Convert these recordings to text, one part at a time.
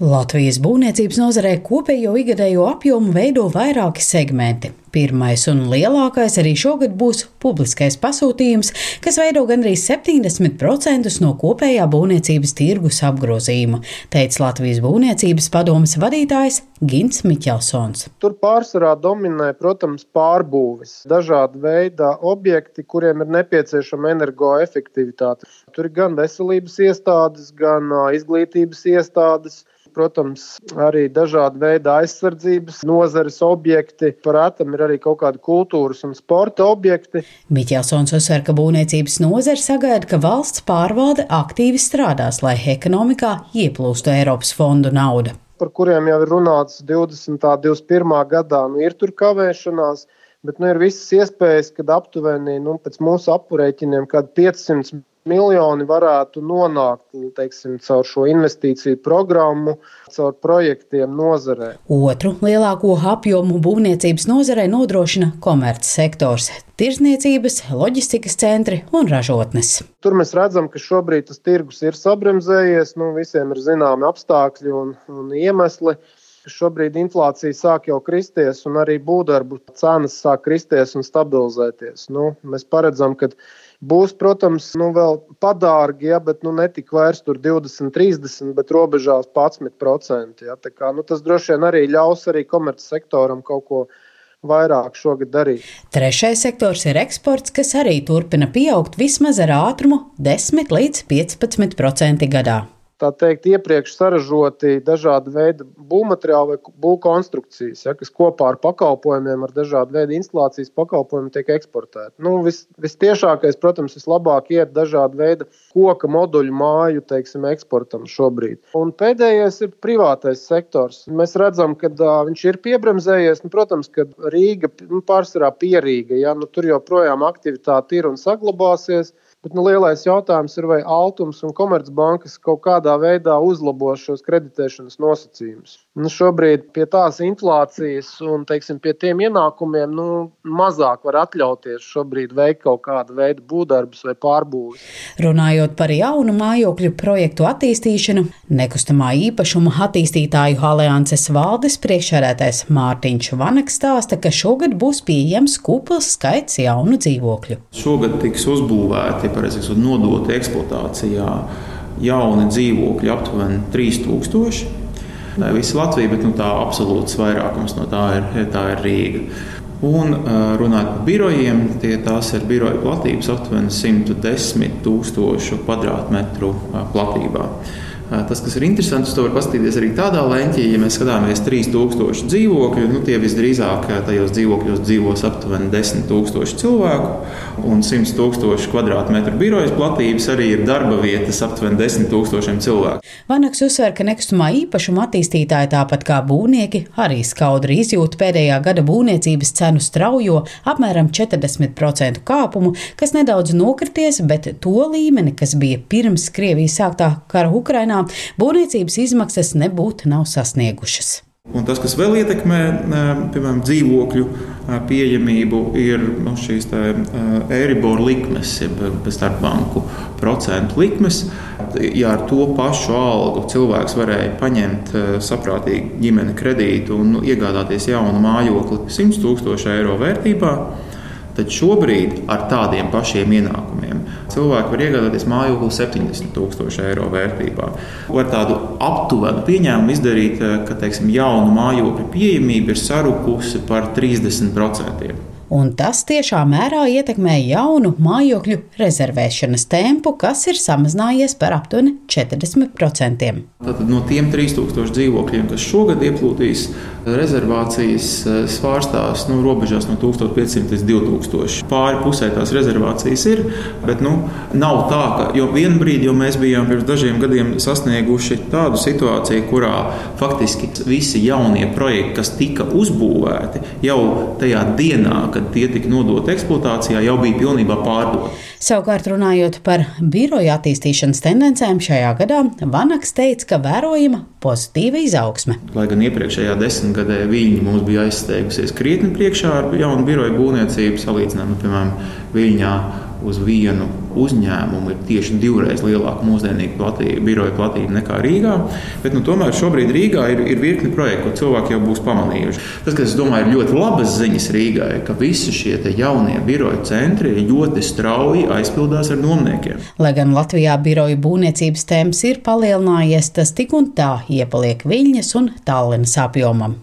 Latvijas būvniecības nozarē kopējo ikgadējo apjomu veido vairāki segmenti. Pirmais un lielākais arī šogad būs publiskais pasūtījums, kas veido gandrīz 70% no kopējā būvniecības tirgus apgrozījuma, teica Latvijas būvniecības padomas vadītājs Gins Miķelsons. Tur pārsvarā dominē, protams, pārbūves, dažādi veidi objekti, kuriem ir nepieciešama energoefektivitāte. Tur ir gan veselības iestādes, gan izglītības iestādes Protams, arī dažādi veidi aizsardzības nozares objekti. Par atam ir arī kaut kādi kultūras un sporta objekti. Miķelsons uzsver, ka būvniecības nozare sagaida, ka valsts pārvalde aktīvi strādās, lai ekonomikā ieplūstu Eiropas fondu nauda. Par kuriem jau ir runāts 20. un 21. gadā, nu ir tur kavēšanās. Bet nu, ir visas iespējas, ka aptuveni nu, pēc mūsu apurēķiniem, kad 500 miljoni varētu nonākt teiksim, caur šo investīciju programmu, caur projektiem nozarē. Otru lielāko apjomu būvniecības nozarē nodrošina komercsektors - tirzniecības, loģistikas centri un ražotnes. Tur mēs redzam, ka šobrīd tas tirgus ir sabremzējies, nu, visiem ir zināmi apstākļi un, un iemesli. Šobrīd inflācija sāk jau kristies, un arī būvdarbu cenas sāk kristies un stabilizēties. Nu, mēs paredzam, ka Būs, protams, nu, vēl padārgi, ja, bet nu, ne tik vairs tur 20, 30, bet robežās 11%. Ja, kā, nu, tas droši vien arī ļaus arī komercsektoram kaut ko vairāk šogad darīt. Trešais sektors ir eksports, kas arī turpina pieaugt vismaz ar ātrumu 10 līdz 15% gadā tā teikt, iepriekš saražoti dažādi veidi būvmateriāli vai būvkonstrukcijas, ja, kas kopā ar pakalpojumiem, ar dažādu veidu instalācijas pakalpojumiem tiek eksportēti. Nu, vis, vistiešākais, protams, vislabāk iet dažādu veidu koka moduļu māju teiksim, eksportam šobrīd. Un pēdējais ir privātais sektors. Mēs redzam, ka uh, viņš ir piebremzējies. Nu, protams, ka Rīga nu, pārsvarā pierīga, ja nu, tur joprojām aktivitāte ir un saglabāsies. Bet nu, lielais jautājums ir, vai Altums un Komercbankas kaut kādā veidā uzlabos šos kreditēšanas nosacījumus. Nu, šobrīd pie tās inflācijas un teiksim, pie tiem ienākumiem nu, mazāk var atļauties šobrīd veikt kaut kādu veidu būvdarbus vai pārbūves. Runājot par jaunu mājokļu projektu attīstīšanu, nekustamā īpašuma attīstītāju alianses valdes priekšsēdētājs Mārtiņš Vanaks stāsta, ka šogad būs pieejams kupls skaits jaunu dzīvokļu. Šogad tiks uzbūvēti ja pareizi sakot, nodoti eksploatācijā jauni dzīvokļi aptuveni 3000. Ne visa Latvija, bet nu, tā absolūts vairākums no tā ir, tā ir Rīga. Un runājot par birojiem, tie tās ir biroja platības aptuveni 110 000 kvadrātmetru platībā. Tas, kas ir interesants, to var paskatīties arī tādā leņķī, ja mēs skatāmies 3000 dzīvokļu, nu, tie visdrīzāk tajos dzīvokļos dzīvos aptuveni 10 000 cilvēku, un 100 000 kvadrātmetru birojas platības arī ir darba vietas aptuveni 10 000 cilvēku. Vanaks uzsver, ka nekustamā īpašuma attīstītāji, tāpat kā būvnieki, arī skaudri izjūt pēdējā gada būvniecības cenu straujo apmēram 40% kāpumu, kas nedaudz nokrities, bet to līmeni, kas bija pirms Krievijas sāktā kara Ukrainā, būvniecības izmaksas nebūtu nav sasniegušas. Un tas, kas vēl ietekmē piemēram, dzīvokļu pieejamību, ir nu, šīs Eiriboru likmes, jeb starpbanku procentu likmes. Ja ar to pašu algu cilvēks varēja paņemt saprātīgu ģimeni kredītu un nu, iegādāties jaunu mājokli 100 tūkstošu eiro vērtībā, tad šobrīd ar tādiem pašiem ienākumiem cilvēki var iegādāties mājokli 70 tūkstošu eiro vērtībā. Var tādu aptuvenu pieņēmumu izdarīt, eh, ka teiksim, jaunu mājokļu pieejamība ir sarukusi par 30% un tas tiešā mērā ietekmē jaunu mājokļu rezervēšanas tempu, kas ir samazinājies par aptuveni 40%. Tātad no tiem 3000 dzīvokļiem, kas šogad ieplūdīs, rezervācijas eh, svārstās nu, robežās no 1500 līdz 2000. Pāri pusē tās rezervācijas ir, bet nu, nav tā, ka jau vienā brīdī jau mēs bijām pirms dažiem gadiem sasnieguši tādu situāciju, kurā faktiski visi jaunie projekti, kas tika uzbūvēti jau tajā dienā, kad kad tie tika nodoti eksploatācijā, jau bija pilnībā pārdoti. Savukārt, runājot par biroju attīstīšanas tendencēm šajā gadā, Vanaks teica, ka vērojama pozitīva izaugsme. Lai gan iepriekšējā desmitgadē viņi mums bija aizsteigusies krietni priekšā ar jaunu biroju būvniecību, salīdzinām, nu, piemēram, Viļņā uz vienu uzņēmumu ir tieši divreiz lielāka mūsdienīga platība, biroja platība nekā Rīgā. Bet, nu, tomēr šobrīd Rīgā ir, ir virkni projektu, ko cilvēki jau būs pamanījuši. Tas, kas, domāju, ir ļoti labas ziņas Rīgai, ka visi šie jaunie biroja centri ļoti strauji aizpildās ar nomniekiem. Lai gan Latvijā biroju būvniecības temps ir palielinājies, tas tik un tā iepaliek Viļņas un Tallinas apjomam.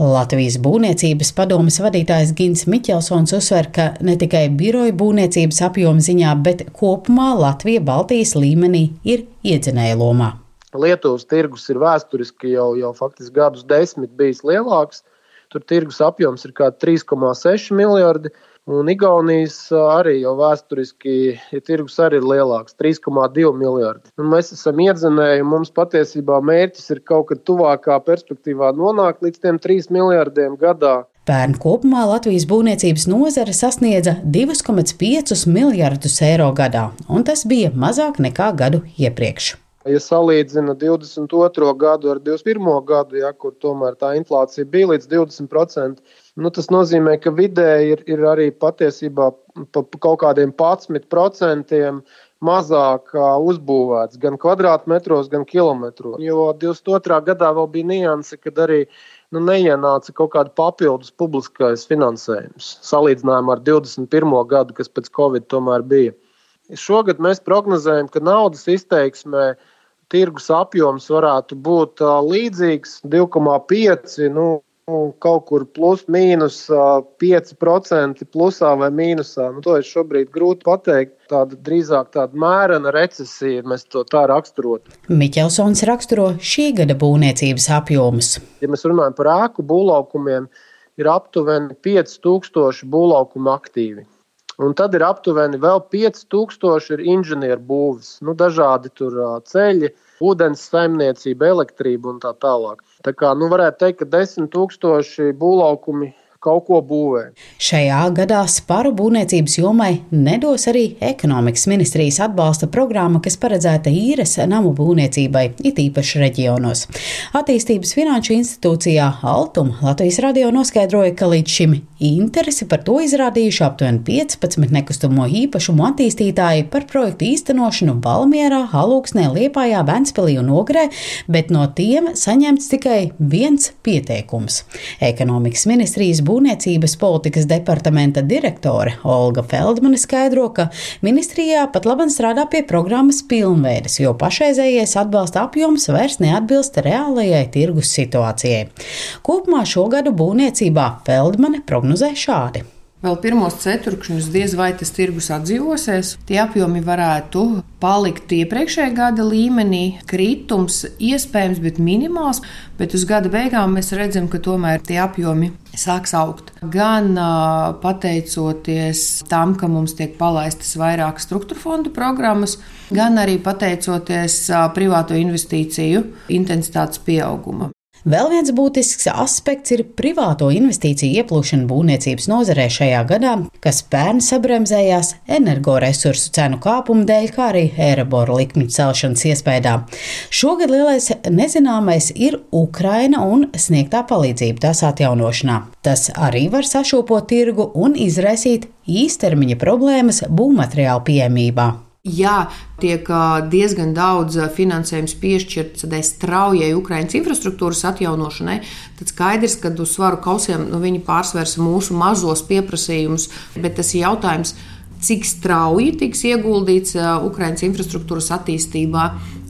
Latvijas būvniecības padomes vadītājs Gins Miķelsons uzsver, ka ne tikai biroju būvniecības apjoma ziņā, bet kopumā Latvija Baltijas līmenī ir iedzinēja lomā. Lietuvas tirgus ir vēsturiski jau, jau faktiski gadus desmit bijis lielāks. Tur tirgus apjoms ir kā 3,6 miljardi. Un Igaunijas arī jau vēsturiski ja tirgus arī ir lielāks - 3,2 miljardi. Un mēs esam iedzinēji, mums patiesībā mērķis ir kaut kad tuvākā perspektīvā nonākt līdz tiem 3 miljardiem gadā. Pērn kopumā Latvijas būvniecības nozare sasniedza 2,5 miljardus eiro gadā, un tas bija mazāk nekā gadu iepriekš. Ja salīdzina 22. gadu ar 21. gadu, ja, kur tomēr tā inflācija bija līdz 20%, Nu, tas nozīmē, ka vidēji ir, ir arī patiesībā pa kaut kādiem 11% mazāk uzbūvēts gan kvadrātmetros, gan kilometros. Jo 22. gadā vēl bija nianse, kad arī nu, neienāca kaut kāda papildus publiskais finansējums salīdzinājumā ar 21. gadu, kas pēc Covid tomēr bija. Šogad mēs prognozējam, ka naudas izteiksmē tirgus apjoms varētu būt līdzīgs 2,5. Nu, kaut kur plus mīnus 5% plusā vai mīnusā. Nu, to ir šobrīd grūti pateikt. Tāda drīzāk tāda mērena recesija, mēs to tā raksturotu. Miķelsons raksturo šī gada būvniecības apjomus. Ja mēs runājam par ēku būvlaukumiem, ir aptuveni 5000 būvlaukumu aktīvi. Un tad ir aptuveni vēl 5000 inženieru būvis, nu, dažādi tur ceļi, ūdens saimniecība, elektrība un tā tālāk. Tā kā nu, varētu teikt, ka desmit tūkstoši būvlaukumi kaut ko būvē. Šajā gadā sparu būvniecības jomai nedos arī ekonomikas ministrijas atbalsta programma, kas paredzēta īres namu būvniecībai, it īpaši reģionos. Attīstības finanšu institūcijā Altum Latvijas radio noskaidroja, ka līdz šim interesi par to izrādījuši aptuveni 15 nekustamo īpašumu attīstītāji par projektu īstenošanu Valmierā, Halūksnē, Liepājā, Ventspilī un Ogrē, bet no tiem saņemts tikai viens pieteikums. Ekonomikas ministrijas būvniecības politikas departamenta direktore Olga Feldmane skaidro, ka ministrijā pat labi strādā pie programmas pilnveides, jo pašreizējais atbalsta apjoms vairs neatbilst reālajai tirgus situācijai. Kopumā šogad būvniecībā Feldmane prognozē šādi. Vēl pirmos ceturkšņus diez vai tas tirgus atdzīvosies. Tie apjomi varētu palikt iepriekšējā gada līmenī. Kritums iespējams, bet minimāls. Bet uz gada beigām mēs redzam, ka tomēr tie apjomi sāks augt. Gan pateicoties tam, ka mums tiek palaistas vairākas struktūra fondu programmas, gan arī pateicoties privāto investīciju intensitātes pieaugumam. Vēl viens būtisks aspekts ir privāto investīciju ieplūšana būvniecības nozarē šajā gadā, kas pērn sabremzējās energoresursu cenu kāpuma dēļ, kā arī Eiraboru likmju celšanas iespējā. Šogad lielais nezināmais ir Ukraina un sniegtā palīdzība tās atjaunošanā. Tas arī var sašūpot tirgu un izraisīt īstermiņa problēmas būvmateriālu pieejamībā. Jā, tiek diezgan daudz finansējums piešķirts tādai straujai Ukraiņas infrastruktūras atjaunošanai, tad skaidrs, ka uz svaru kausiem nu, viņi pārsvers mūsu mazos pieprasījumus, bet tas ir jautājums, cik strauji tiks ieguldīts Ukraiņas infrastruktūras attīstībā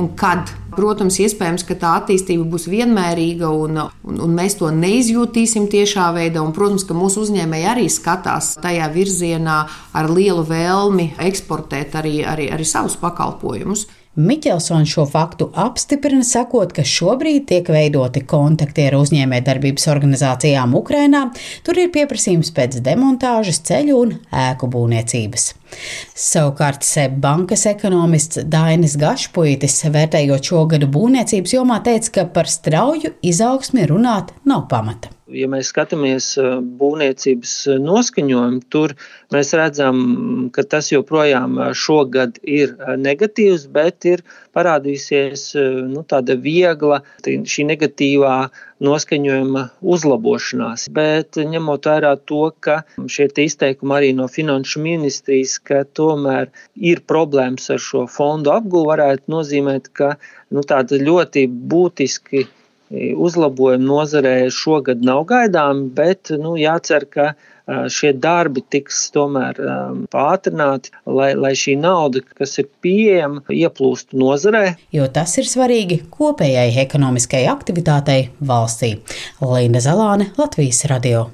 un kad. Protams, iespējams, ka tā attīstība būs vienmērīga un, un, un mēs to neizjūtīsim tiešā veidā. Un, protams, ka mūsu uzņēmēji arī skatās tajā virzienā ar lielu vēlmi eksportēt arī, arī, arī savus pakalpojumus. Miķelsons šo faktu apstiprina, sakot, ka šobrīd tiek veidoti kontakti ar uzņēmējdarbības organizācijām Ukrainā. Tur ir pieprasījums pēc demontāžas, ceļu un ēku būvniecības. Savukārt SEB bankas ekonomists Dainis Gašpuitis, vērtējot šo gadu būvniecības jomā, teica, ka par strauju izaugsmi runāt nav pamata. Ja mēs skatāmies būvniecības noskaņojumu, tur mēs redzam, ka tas joprojām šogad ir negatīvs, bet ir parādījusies nu, tāda viegla, šī negatīvā noskaņojuma uzlabošanās. Bet ņemot vērā to, ka šie izteikumi arī no finanšu ministrijas, ka tomēr ir problēmas ar šo fondu apgūvu, varētu nozīmēt, ka nu, tāda ļoti būtiski uzlabojumi nozarē šogad nav gaidāmi, bet nu, jācer, ka šie darbi tiks tomēr pātrināti, lai, lai šī nauda, kas ir pieejama, ieplūstu nozarē. Jo tas ir svarīgi kopējai ekonomiskajai aktivitātei valstī. Linda Zalāne, Latvijas radio.